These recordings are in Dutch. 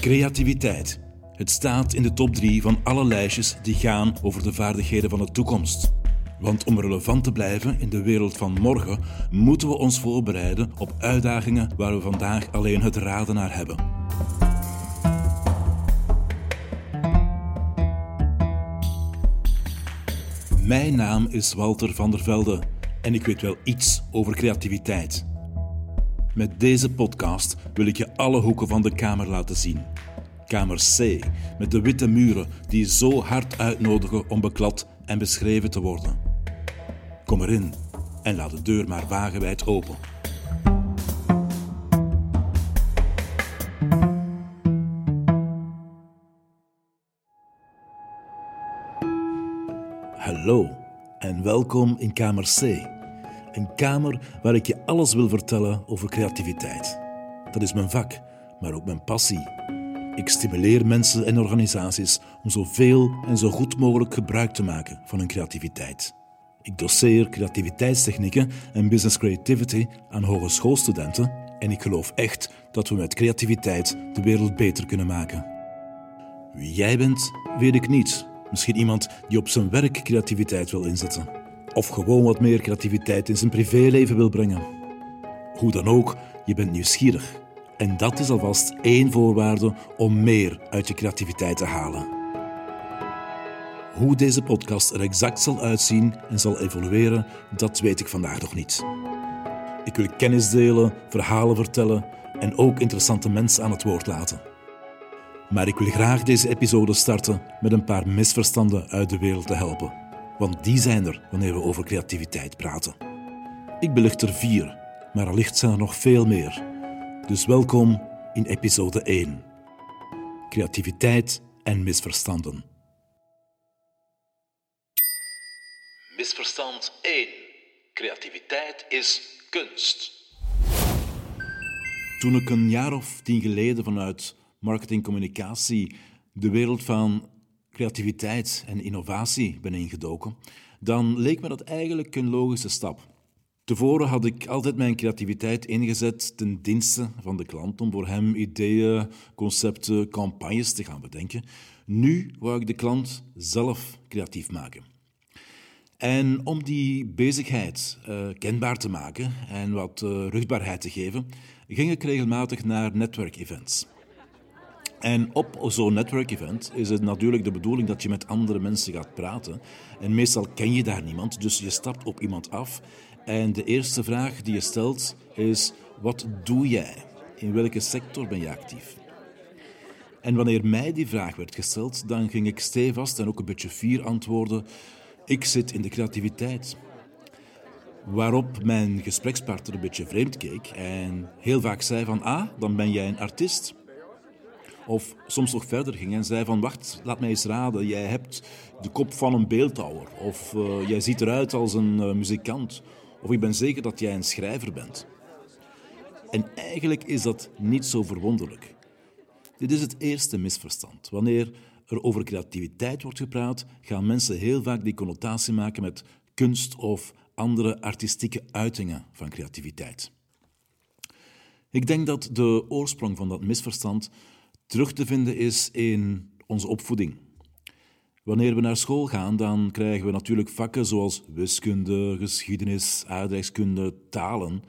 Creativiteit. Het staat in de top 3 van alle lijstjes die gaan over de vaardigheden van de toekomst. Want om relevant te blijven in de wereld van morgen, moeten we ons voorbereiden op uitdagingen waar we vandaag alleen het raden naar hebben. Mijn naam is Walter van der Velde en ik weet wel iets over creativiteit. Met deze podcast wil ik je alle hoeken van de kamer laten zien. Kamer C, met de witte muren die zo hard uitnodigen om beklad en beschreven te worden. Kom erin en laat de deur maar wagenwijd open. Hallo en welkom in Kamer C. Een kamer waar ik je alles wil vertellen over creativiteit. Dat is mijn vak, maar ook mijn passie. Ik stimuleer mensen en organisaties om zoveel en zo goed mogelijk gebruik te maken van hun creativiteit. Ik doseer creativiteitstechnieken en business creativity aan hogeschoolstudenten en ik geloof echt dat we met creativiteit de wereld beter kunnen maken. Wie jij bent, weet ik niet. Misschien iemand die op zijn werk creativiteit wil inzetten. Of gewoon wat meer creativiteit in zijn privéleven wil brengen. Hoe dan ook, je bent nieuwsgierig. En dat is alvast één voorwaarde om meer uit je creativiteit te halen. Hoe deze podcast er exact zal uitzien en zal evolueren, dat weet ik vandaag nog niet. Ik wil kennis delen, verhalen vertellen en ook interessante mensen aan het woord laten. Maar ik wil graag deze episode starten met een paar misverstanden uit de wereld te helpen. Want die zijn er wanneer we over creativiteit praten. Ik belicht er vier, maar allicht zijn er nog veel meer. Dus welkom in episode 1. Creativiteit en misverstanden. Misverstand 1. Creativiteit is kunst. Toen ik een jaar of tien geleden vanuit marketingcommunicatie de wereld van creativiteit en innovatie ben ingedoken, dan leek me dat eigenlijk een logische stap. Tevoren had ik altijd mijn creativiteit ingezet ten dienste van de klant om voor hem ideeën, concepten, campagnes te gaan bedenken. Nu wou ik de klant zelf creatief maken. En om die bezigheid uh, kenbaar te maken en wat uh, rugbaarheid te geven, ging ik regelmatig naar netwerkevents. En op zo'n netwerkevent is het natuurlijk de bedoeling dat je met andere mensen gaat praten. En meestal ken je daar niemand, dus je stapt op iemand af. En de eerste vraag die je stelt is: wat doe jij? In welke sector ben je actief? En wanneer mij die vraag werd gesteld, dan ging ik stevast en ook een beetje fier antwoorden: ik zit in de creativiteit. Waarop mijn gesprekspartner een beetje vreemd keek en heel vaak zei van ah, dan ben jij een artiest. Of soms nog verder ging en zei van wacht, laat mij eens raden, jij hebt de kop van een beeldhouwer. Of uh, jij ziet eruit als een uh, muzikant. Of ik ben zeker dat jij een schrijver bent. En eigenlijk is dat niet zo verwonderlijk. Dit is het eerste misverstand. Wanneer er over creativiteit wordt gepraat, gaan mensen heel vaak die connotatie maken met kunst of andere artistieke uitingen van creativiteit. Ik denk dat de oorsprong van dat misverstand terug te vinden is in onze opvoeding. Wanneer we naar school gaan, dan krijgen we natuurlijk vakken zoals wiskunde, geschiedenis, aardrijkskunde, talen.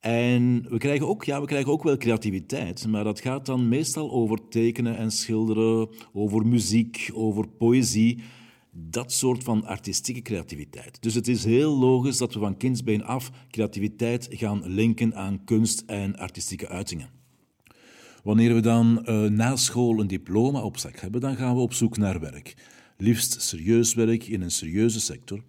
En we krijgen, ook, ja, we krijgen ook wel creativiteit, maar dat gaat dan meestal over tekenen en schilderen, over muziek, over poëzie, dat soort van artistieke creativiteit. Dus het is heel logisch dat we van kindsbeen af creativiteit gaan linken aan kunst en artistieke uitingen. Wanneer we dan uh, na school een diploma op zak hebben, dan gaan we op zoek naar werk. Liefst serieus werk in een serieuze sector.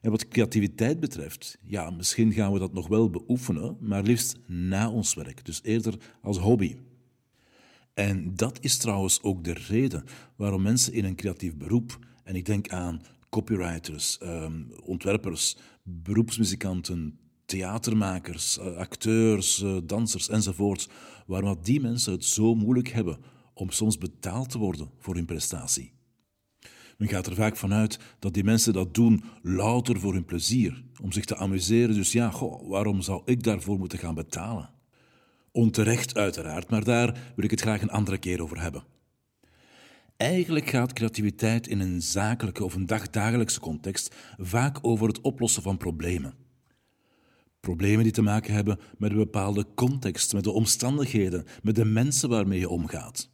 En wat creativiteit betreft, ja, misschien gaan we dat nog wel beoefenen, maar liefst na ons werk, dus eerder als hobby. En dat is trouwens ook de reden waarom mensen in een creatief beroep, en ik denk aan copywriters, um, ontwerpers, beroepsmuzikanten, theatermakers, eh, acteurs, eh, dansers enzovoort, waarom die mensen het zo moeilijk hebben om soms betaald te worden voor hun prestatie. Men gaat er vaak vanuit dat die mensen dat doen louter voor hun plezier, om zich te amuseren. Dus ja, goh, waarom zou ik daarvoor moeten gaan betalen? Onterecht uiteraard, maar daar wil ik het graag een andere keer over hebben. Eigenlijk gaat creativiteit in een zakelijke of een dagdagelijkse context vaak over het oplossen van problemen. Problemen die te maken hebben met een bepaalde context, met de omstandigheden, met de mensen waarmee je omgaat.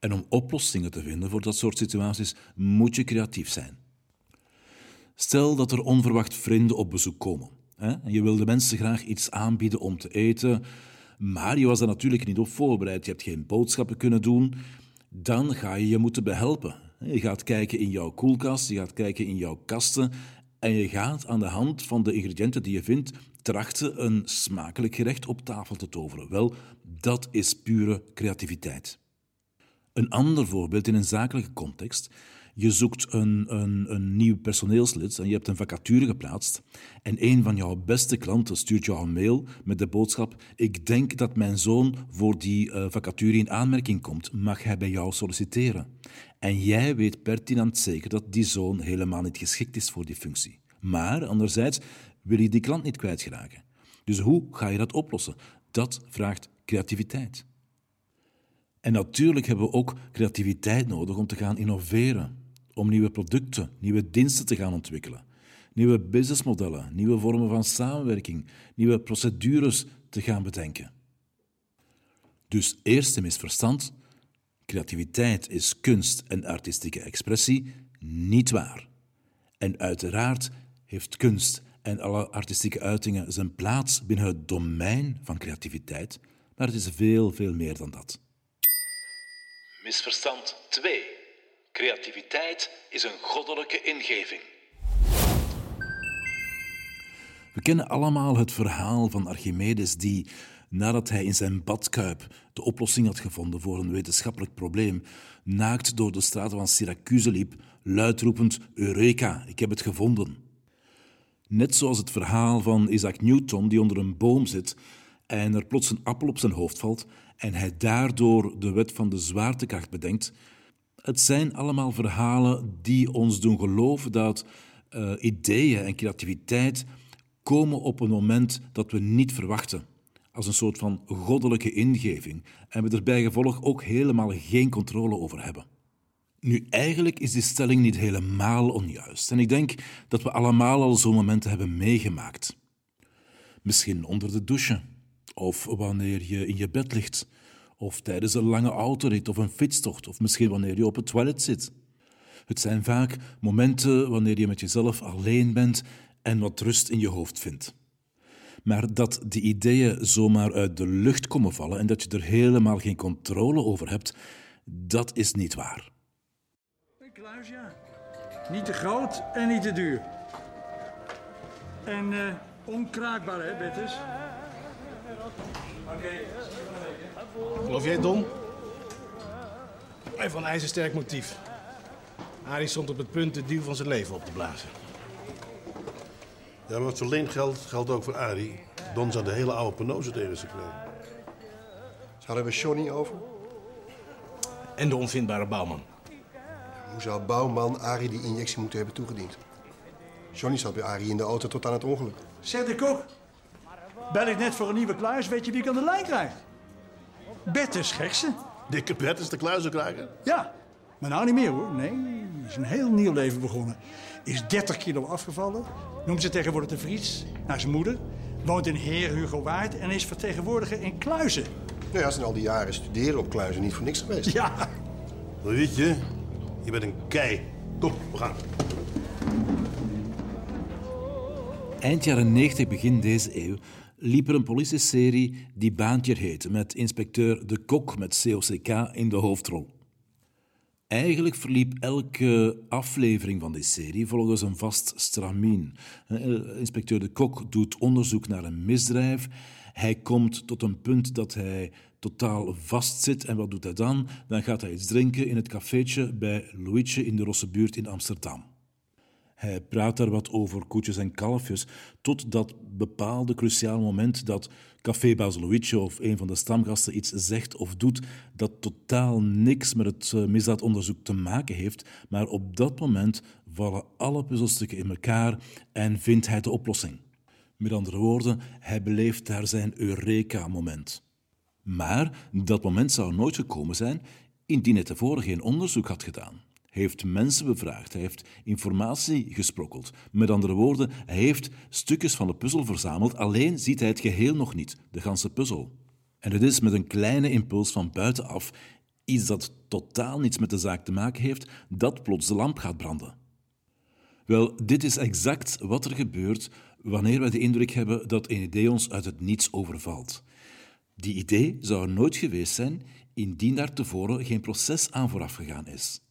En om oplossingen te vinden voor dat soort situaties moet je creatief zijn. Stel dat er onverwacht vrienden op bezoek komen. Hè? En je wil de mensen graag iets aanbieden om te eten, maar je was daar natuurlijk niet op voorbereid. Je hebt geen boodschappen kunnen doen. Dan ga je je moeten behelpen. Je gaat kijken in jouw koelkast, je gaat kijken in jouw kasten en je gaat aan de hand van de ingrediënten die je vindt trachten een smakelijk gerecht op tafel te toveren. Wel, dat is pure creativiteit. Een ander voorbeeld in een zakelijke context. Je zoekt een, een, een nieuw personeelslid en je hebt een vacature geplaatst. En een van jouw beste klanten stuurt jou een mail met de boodschap: Ik denk dat mijn zoon voor die uh, vacature in aanmerking komt. Mag hij bij jou solliciteren? En jij weet pertinent zeker dat die zoon helemaal niet geschikt is voor die functie. Maar anderzijds wil je die klant niet kwijtraken. Dus hoe ga je dat oplossen? Dat vraagt creativiteit. En natuurlijk hebben we ook creativiteit nodig om te gaan innoveren, om nieuwe producten, nieuwe diensten te gaan ontwikkelen, nieuwe businessmodellen, nieuwe vormen van samenwerking, nieuwe procedures te gaan bedenken. Dus eerste misverstand: creativiteit is kunst en artistieke expressie, niet waar. En uiteraard heeft kunst en alle artistieke uitingen zijn plaats binnen het domein van creativiteit, maar het is veel, veel meer dan dat. Misverstand 2. Creativiteit is een goddelijke ingeving. We kennen allemaal het verhaal van Archimedes die, nadat hij in zijn badkuip de oplossing had gevonden voor een wetenschappelijk probleem, naakt door de straten van Syracuse liep, luidroepend: Eureka, ik heb het gevonden. Net zoals het verhaal van Isaac Newton die onder een boom zit en er plots een appel op zijn hoofd valt en hij daardoor de wet van de zwaartekracht bedenkt. Het zijn allemaal verhalen die ons doen geloven dat uh, ideeën en creativiteit komen op een moment dat we niet verwachten. Als een soort van goddelijke ingeving en we er bijgevolg ook helemaal geen controle over hebben. Nu, eigenlijk is die stelling niet helemaal onjuist. En ik denk dat we allemaal al zo'n momenten hebben meegemaakt. Misschien onder de douche, of wanneer je in je bed ligt, of tijdens een lange autorit of een fietstocht, of misschien wanneer je op het toilet zit. Het zijn vaak momenten wanneer je met jezelf alleen bent en wat rust in je hoofd vindt. Maar dat die ideeën zomaar uit de lucht komen vallen en dat je er helemaal geen controle over hebt, dat is niet waar. Kluis, ja. Niet te groot en niet te duur. En uh, onkraakbaar, hè, Bettes? Oké. Geloof jij Don? Hij van ijzersterk motief. Arie stond op het punt de duw van zijn leven op te blazen. Ja, maar wat voor Leen geldt, geldt ook voor Arie. Don zou de hele oude penose tegen ze krijgen. Zouden we Johnny over? En de onvindbare bouwman. Hoe zou Bouwman Arie die injectie moeten hebben toegediend? Johnny zat bij Arie in de auto tot aan het ongeluk. Zeg de kok, bel ik net voor een nieuwe kluis, weet je wie ik aan de lijn krijg? Bert is gekse. Dikke Bert is de kluizen krijgen? Ja, maar nou niet meer hoor. Nee, is een heel nieuw leven begonnen. Is 30 kilo afgevallen, noemt ze tegenwoordig de Vries, naar zijn moeder. Woont in Heer Hugo Waard en is vertegenwoordiger in Kluizen. Nou ja, zijn al die jaren studeren op Kluizen niet voor niks geweest. Ja. Weet je, je bent een kei. Kom, we gaan. Eind jaren 90, begin deze eeuw, liep er een politieserie die Baantje heette, met inspecteur De Kok met COCK in de hoofdrol. Eigenlijk verliep elke aflevering van die serie volgens een vast stramien. Eh, inspecteur De Kok doet onderzoek naar een misdrijf. Hij komt tot een punt dat hij totaal vastzit. En wat doet hij dan? Dan gaat hij iets drinken in het cafeetje bij Louietje in de Rossebuurt in Amsterdam. Hij praat daar wat over koetjes en kalfjes, tot dat bepaalde cruciaal moment dat cafébaas Louietje of een van de stamgasten iets zegt of doet dat totaal niks met het eh, misdaadonderzoek te maken heeft, maar op dat moment vallen alle puzzelstukken in elkaar en vindt hij de oplossing. Met andere woorden, hij beleeft daar zijn Eureka-moment. Maar dat moment zou nooit gekomen zijn indien hij tevoren geen onderzoek had gedaan. Heeft mensen bevraagd, hij heeft informatie gesprokkeld. Met andere woorden, hij heeft stukjes van de puzzel verzameld, alleen ziet hij het geheel nog niet, de ganse puzzel. En het is met een kleine impuls van buitenaf, iets dat totaal niets met de zaak te maken heeft, dat plots de lamp gaat branden. Wel, dit is exact wat er gebeurt wanneer wij de indruk hebben dat een idee ons uit het niets overvalt. Die idee zou er nooit geweest zijn indien daar tevoren geen proces aan vooraf gegaan is.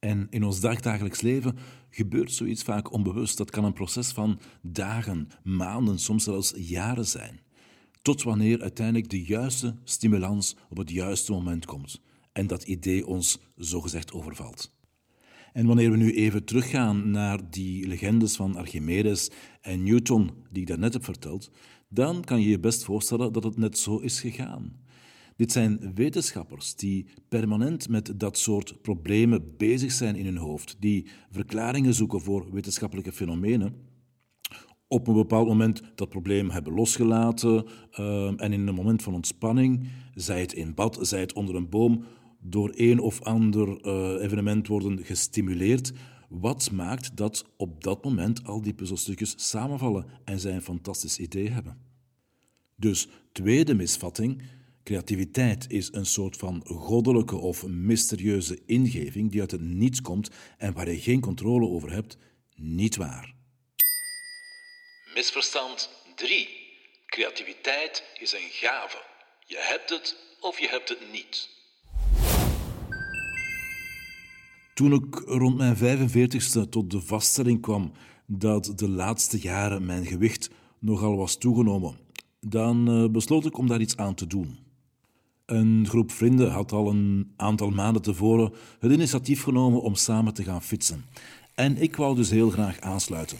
En in ons dagdagelijks leven gebeurt zoiets vaak onbewust. Dat kan een proces van dagen, maanden, soms zelfs jaren zijn. Tot wanneer uiteindelijk de juiste stimulans op het juiste moment komt en dat idee ons zogezegd overvalt. En wanneer we nu even teruggaan naar die legendes van Archimedes en Newton, die ik daarnet heb verteld, dan kan je je best voorstellen dat het net zo is gegaan. Dit zijn wetenschappers die permanent met dat soort problemen bezig zijn in hun hoofd, die verklaringen zoeken voor wetenschappelijke fenomenen. Op een bepaald moment dat probleem hebben losgelaten uh, en in een moment van ontspanning, zij het in bad, zij het onder een boom, door een of ander uh, evenement worden gestimuleerd. Wat maakt dat op dat moment al die puzzelstukjes samenvallen en zij een fantastisch idee hebben? Dus tweede misvatting, creativiteit is een soort van goddelijke of mysterieuze ingeving die uit het niets komt en waar je geen controle over hebt, niet waar. Misverstand 3. Creativiteit is een gave. Je hebt het of je hebt het niet. Toen ik rond mijn 45ste tot de vaststelling kwam dat de laatste jaren mijn gewicht nogal was toegenomen, dan eh, besloot ik om daar iets aan te doen. Een groep vrienden had al een aantal maanden tevoren het initiatief genomen om samen te gaan fietsen. En ik wou dus heel graag aansluiten.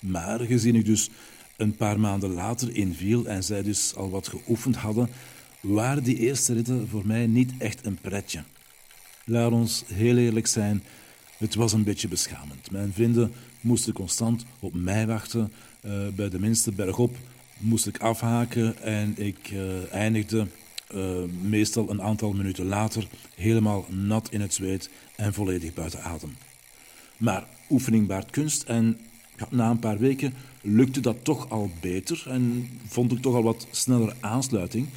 Maar gezien ik dus een paar maanden later inviel en zij dus al wat geoefend hadden, waren die eerste ritten voor mij niet echt een pretje. Laat ons heel eerlijk zijn, het was een beetje beschamend. Mijn vrienden moesten constant op mij wachten. Uh, bij de minste bergop moest ik afhaken en ik uh, eindigde uh, meestal een aantal minuten later helemaal nat in het zweet en volledig buiten adem. Maar oefening baart kunst en na een paar weken lukte dat toch al beter en vond ik toch al wat sneller aansluiting.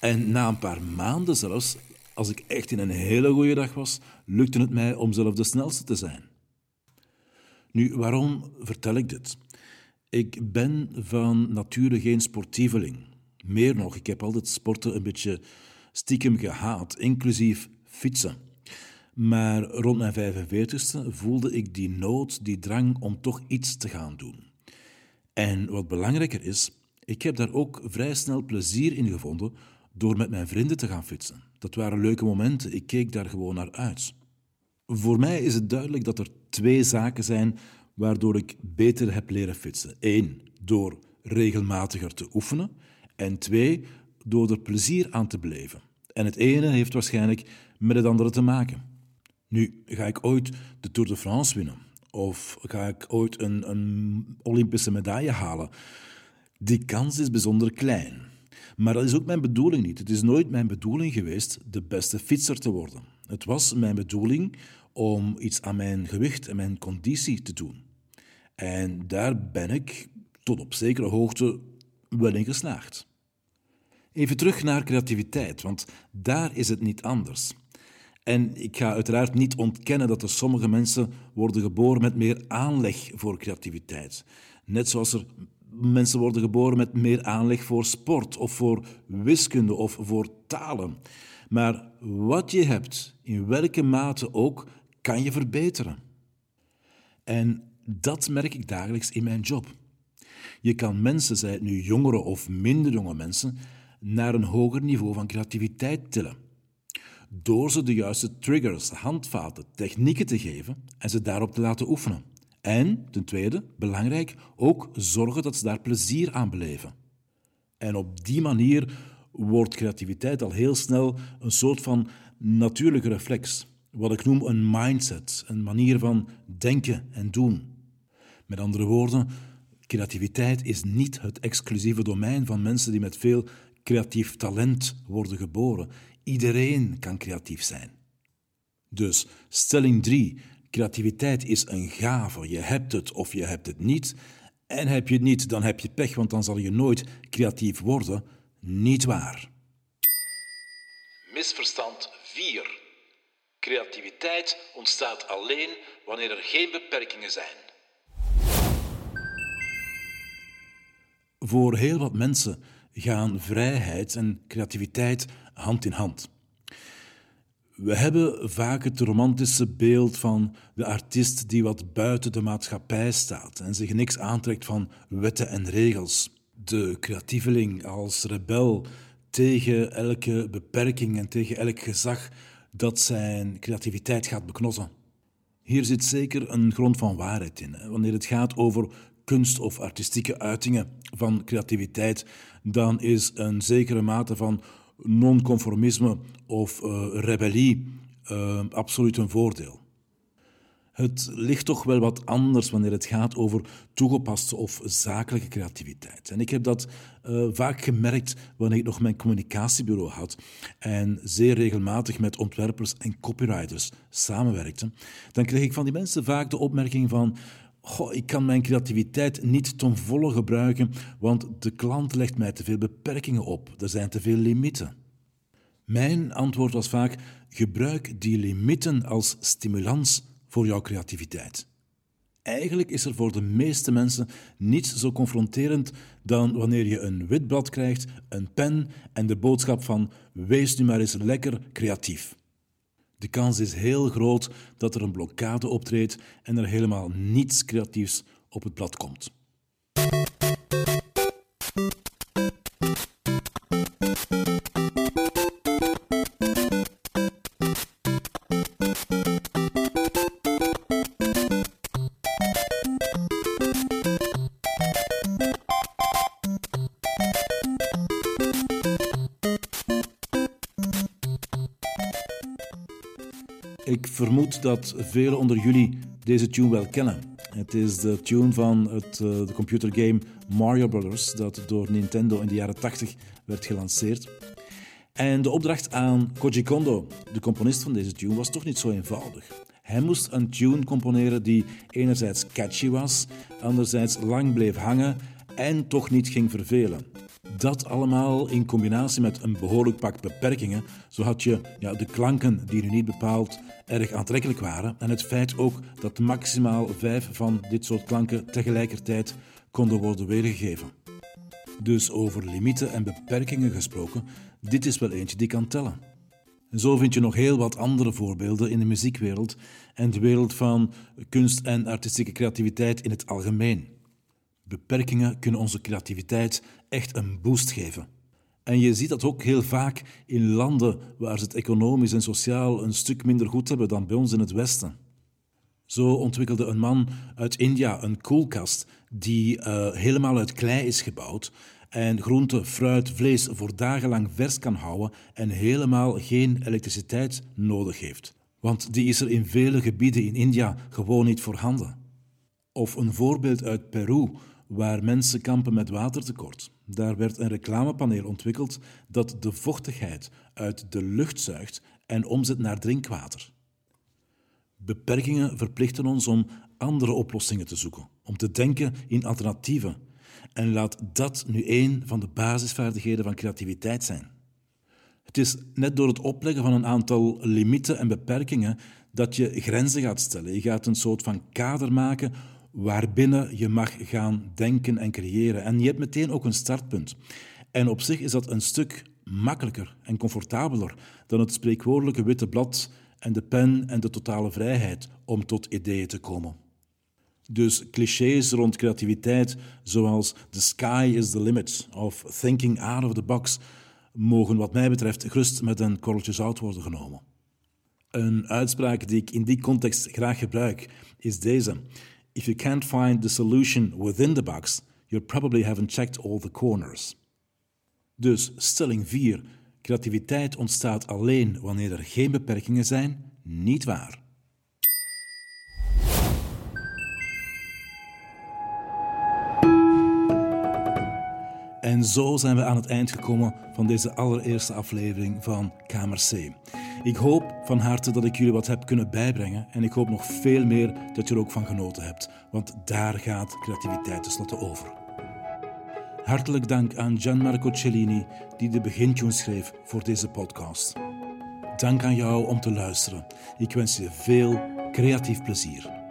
En na een paar maanden zelfs als ik echt in een hele goede dag was, lukte het mij om zelf de snelste te zijn. Nu, waarom vertel ik dit? Ik ben van nature geen sportieveling. Meer nog, ik heb altijd sporten een beetje stiekem gehaat, inclusief fietsen. Maar rond mijn 45ste voelde ik die nood, die drang om toch iets te gaan doen. En wat belangrijker is, ik heb daar ook vrij snel plezier in gevonden door met mijn vrienden te gaan fietsen. Dat waren leuke momenten, ik keek daar gewoon naar uit. Voor mij is het duidelijk dat er twee zaken zijn waardoor ik beter heb leren fietsen. Eén, door regelmatiger te oefenen. En twee, door er plezier aan te beleven. En het ene heeft waarschijnlijk met het andere te maken. Nu, ga ik ooit de Tour de France winnen? Of ga ik ooit een, een Olympische medaille halen? Die kans is bijzonder klein. Maar dat is ook mijn bedoeling niet. Het is nooit mijn bedoeling geweest de beste fietser te worden. Het was mijn bedoeling om iets aan mijn gewicht en mijn conditie te doen. En daar ben ik tot op zekere hoogte wel in geslaagd. Even terug naar creativiteit, want daar is het niet anders. En ik ga uiteraard niet ontkennen dat er sommige mensen worden geboren met meer aanleg voor creativiteit. Net zoals er mensen worden geboren met meer aanleg voor sport of voor wiskunde of voor talen. Maar wat je hebt, in welke mate ook, kan je verbeteren. En dat merk ik dagelijks in mijn job. Je kan mensen, zij het nu jongere of minder jonge mensen, naar een hoger niveau van creativiteit tillen. Door ze de juiste triggers, handvaten, technieken te geven en ze daarop te laten oefenen. En ten tweede, belangrijk, ook zorgen dat ze daar plezier aan beleven. En op die manier wordt creativiteit al heel snel een soort van natuurlijke reflex. Wat ik noem een mindset, een manier van denken en doen. Met andere woorden, Creativiteit is niet het exclusieve domein van mensen die met veel creatief talent worden geboren. Iedereen kan creatief zijn. Dus stelling 3. Creativiteit is een gave. Je hebt het of je hebt het niet. En heb je het niet, dan heb je pech, want dan zal je nooit creatief worden. Niet waar. Misverstand 4. Creativiteit ontstaat alleen wanneer er geen beperkingen zijn. Voor heel wat mensen gaan vrijheid en creativiteit hand in hand. We hebben vaak het romantische beeld van de artiest die wat buiten de maatschappij staat en zich niks aantrekt van wetten en regels. De creatieveling als rebel tegen elke beperking en tegen elk gezag dat zijn creativiteit gaat beknotten. Hier zit zeker een grond van waarheid in. Wanneer het gaat over kunst of artistieke uitingen van creativiteit, dan is een zekere mate van nonconformisme of uh, rebellie uh, absoluut een voordeel. Het ligt toch wel wat anders wanneer het gaat over toegepaste of zakelijke creativiteit. En ik heb dat uh, vaak gemerkt wanneer ik nog mijn communicatiebureau had en zeer regelmatig met ontwerpers en copywriters samenwerkte. Dan kreeg ik van die mensen vaak de opmerking van Goh, ik kan mijn creativiteit niet ten volle gebruiken, want de klant legt mij te veel beperkingen op. Er zijn te veel limieten. Mijn antwoord was vaak: gebruik die limieten als stimulans voor jouw creativiteit. Eigenlijk is er voor de meeste mensen niets zo confronterend dan wanneer je een wit blad krijgt, een pen en de boodschap van wees nu maar eens lekker creatief. De kans is heel groot dat er een blokkade optreedt en er helemaal niets creatiefs op het blad komt. Ik vermoed dat velen onder jullie deze tune wel kennen. Het is de tune van het, uh, de computergame Mario Brothers, dat door Nintendo in de jaren 80 werd gelanceerd. En de opdracht aan Koji Kondo, de componist van deze tune, was toch niet zo eenvoudig. Hij moest een tune componeren die enerzijds catchy was, anderzijds lang bleef hangen en toch niet ging vervelen. Dat allemaal in combinatie met een behoorlijk pak beperkingen, zo had je ja, de klanken die nu niet bepaald erg aantrekkelijk waren en het feit ook dat maximaal vijf van dit soort klanken tegelijkertijd konden worden weergegeven. Dus over limieten en beperkingen gesproken, dit is wel eentje die kan tellen. En zo vind je nog heel wat andere voorbeelden in de muziekwereld en de wereld van kunst en artistieke creativiteit in het algemeen. Beperkingen kunnen onze creativiteit echt een boost geven. En je ziet dat ook heel vaak in landen waar ze het economisch en sociaal een stuk minder goed hebben dan bij ons in het Westen. Zo ontwikkelde een man uit India een koelkast die uh, helemaal uit klei is gebouwd en groente, fruit, vlees voor dagenlang vers kan houden en helemaal geen elektriciteit nodig heeft. Want die is er in vele gebieden in India gewoon niet voorhanden. Of een voorbeeld uit Peru, waar mensen kampen met watertekort. Daar werd een reclamepaneel ontwikkeld dat de vochtigheid uit de lucht zuigt en omzet naar drinkwater. Beperkingen verplichten ons om andere oplossingen te zoeken, om te denken in alternatieven. En laat dat nu een van de basisvaardigheden van creativiteit zijn. Het is net door het opleggen van een aantal limieten en beperkingen dat je grenzen gaat stellen. Je gaat een soort van kader maken waarbinnen je mag gaan denken en creëren. En je hebt meteen ook een startpunt. En op zich is dat een stuk makkelijker en comfortabeler dan het spreekwoordelijke witte blad en de pen en de totale vrijheid om tot ideeën te komen. Dus clichés rond creativiteit, zoals the sky is the limit of thinking out of the box, mogen wat mij betreft gerust met een korreltje zout worden genomen. Een uitspraak die ik in die context graag gebruik is deze. If you can't find the solution within the box, you probably haven't checked all the corners. Dus stelling 4. Creativiteit ontstaat alleen wanneer er geen beperkingen zijn, niet waar. En zo zijn we aan het eind gekomen van deze allereerste aflevering van Kamer C. Ik hoop van harte dat ik jullie wat heb kunnen bijbrengen en ik hoop nog veel meer dat je er ook van genoten hebt, want daar gaat creativiteit tenslotte over. Hartelijk dank aan Gianmarco Cellini die de begintune schreef voor deze podcast. Dank aan jou om te luisteren. Ik wens je veel creatief plezier.